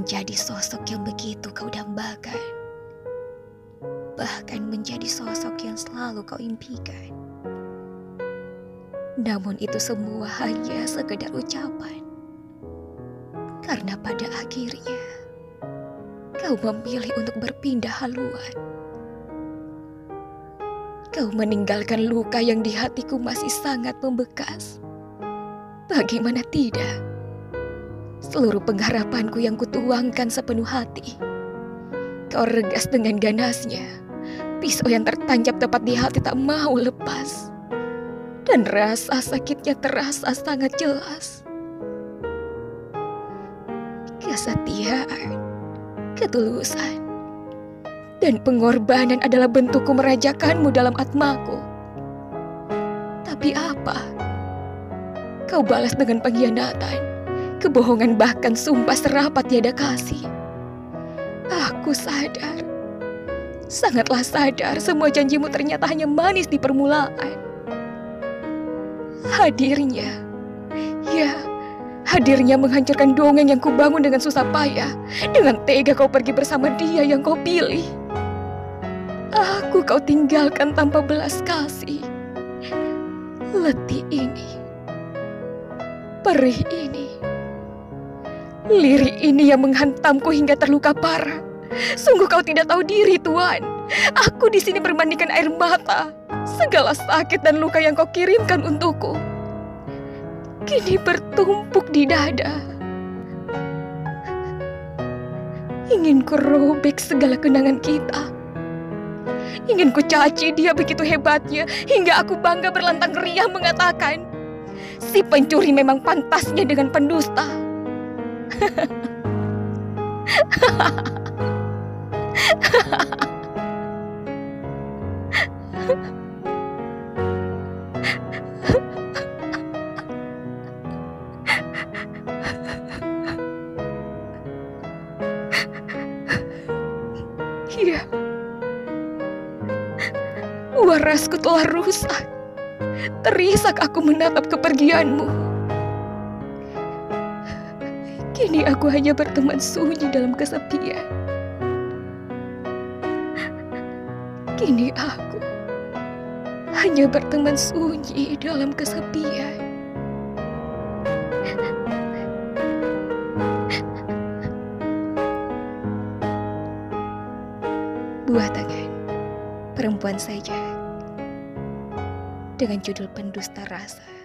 menjadi sosok yang begitu kau dambakan. Bahkan menjadi sosok yang selalu kau impikan. Namun itu semua hanya sekedar ucapan. Karena pada akhirnya kau memilih untuk berpindah haluan. Kau meninggalkan luka yang di hatiku masih sangat membekas. Bagaimana tidak? Seluruh pengharapanku yang kutuangkan sepenuh hati. Kau regas dengan ganasnya. Pisau yang tertancap tepat di hati tak mau lepas. Dan rasa sakitnya terasa sangat jelas. Kesetiaan, ketulusan, dan pengorbanan adalah bentukku merajakanmu dalam atmaku. Tapi apa? Kau balas dengan pengkhianatan kebohongan bahkan sumpah serapat tiada kasih. Aku sadar, sangatlah sadar semua janjimu ternyata hanya manis di permulaan. Hadirnya, ya, hadirnya menghancurkan dongeng yang kubangun dengan susah payah. Dengan tega kau pergi bersama dia yang kau pilih. Aku kau tinggalkan tanpa belas kasih. Letih ini, perih ini, Liri ini yang menghantamku hingga terluka parah. Sungguh kau tidak tahu diri, Tuan. Aku di sini berbandingkan air mata. Segala sakit dan luka yang kau kirimkan untukku. Kini bertumpuk di dada. Ingin ku robek segala kenangan kita. Ingin ku caci dia begitu hebatnya hingga aku bangga berlantang riah mengatakan si pencuri memang pantasnya dengan pendusta. Iya. Warasku telah rusak. Terisak aku menatap kepergianmu. Kini aku hanya berteman sunyi dalam kesepian. Kini aku hanya berteman sunyi dalam kesepian. Buah tangan perempuan saja dengan judul pendusta rasa.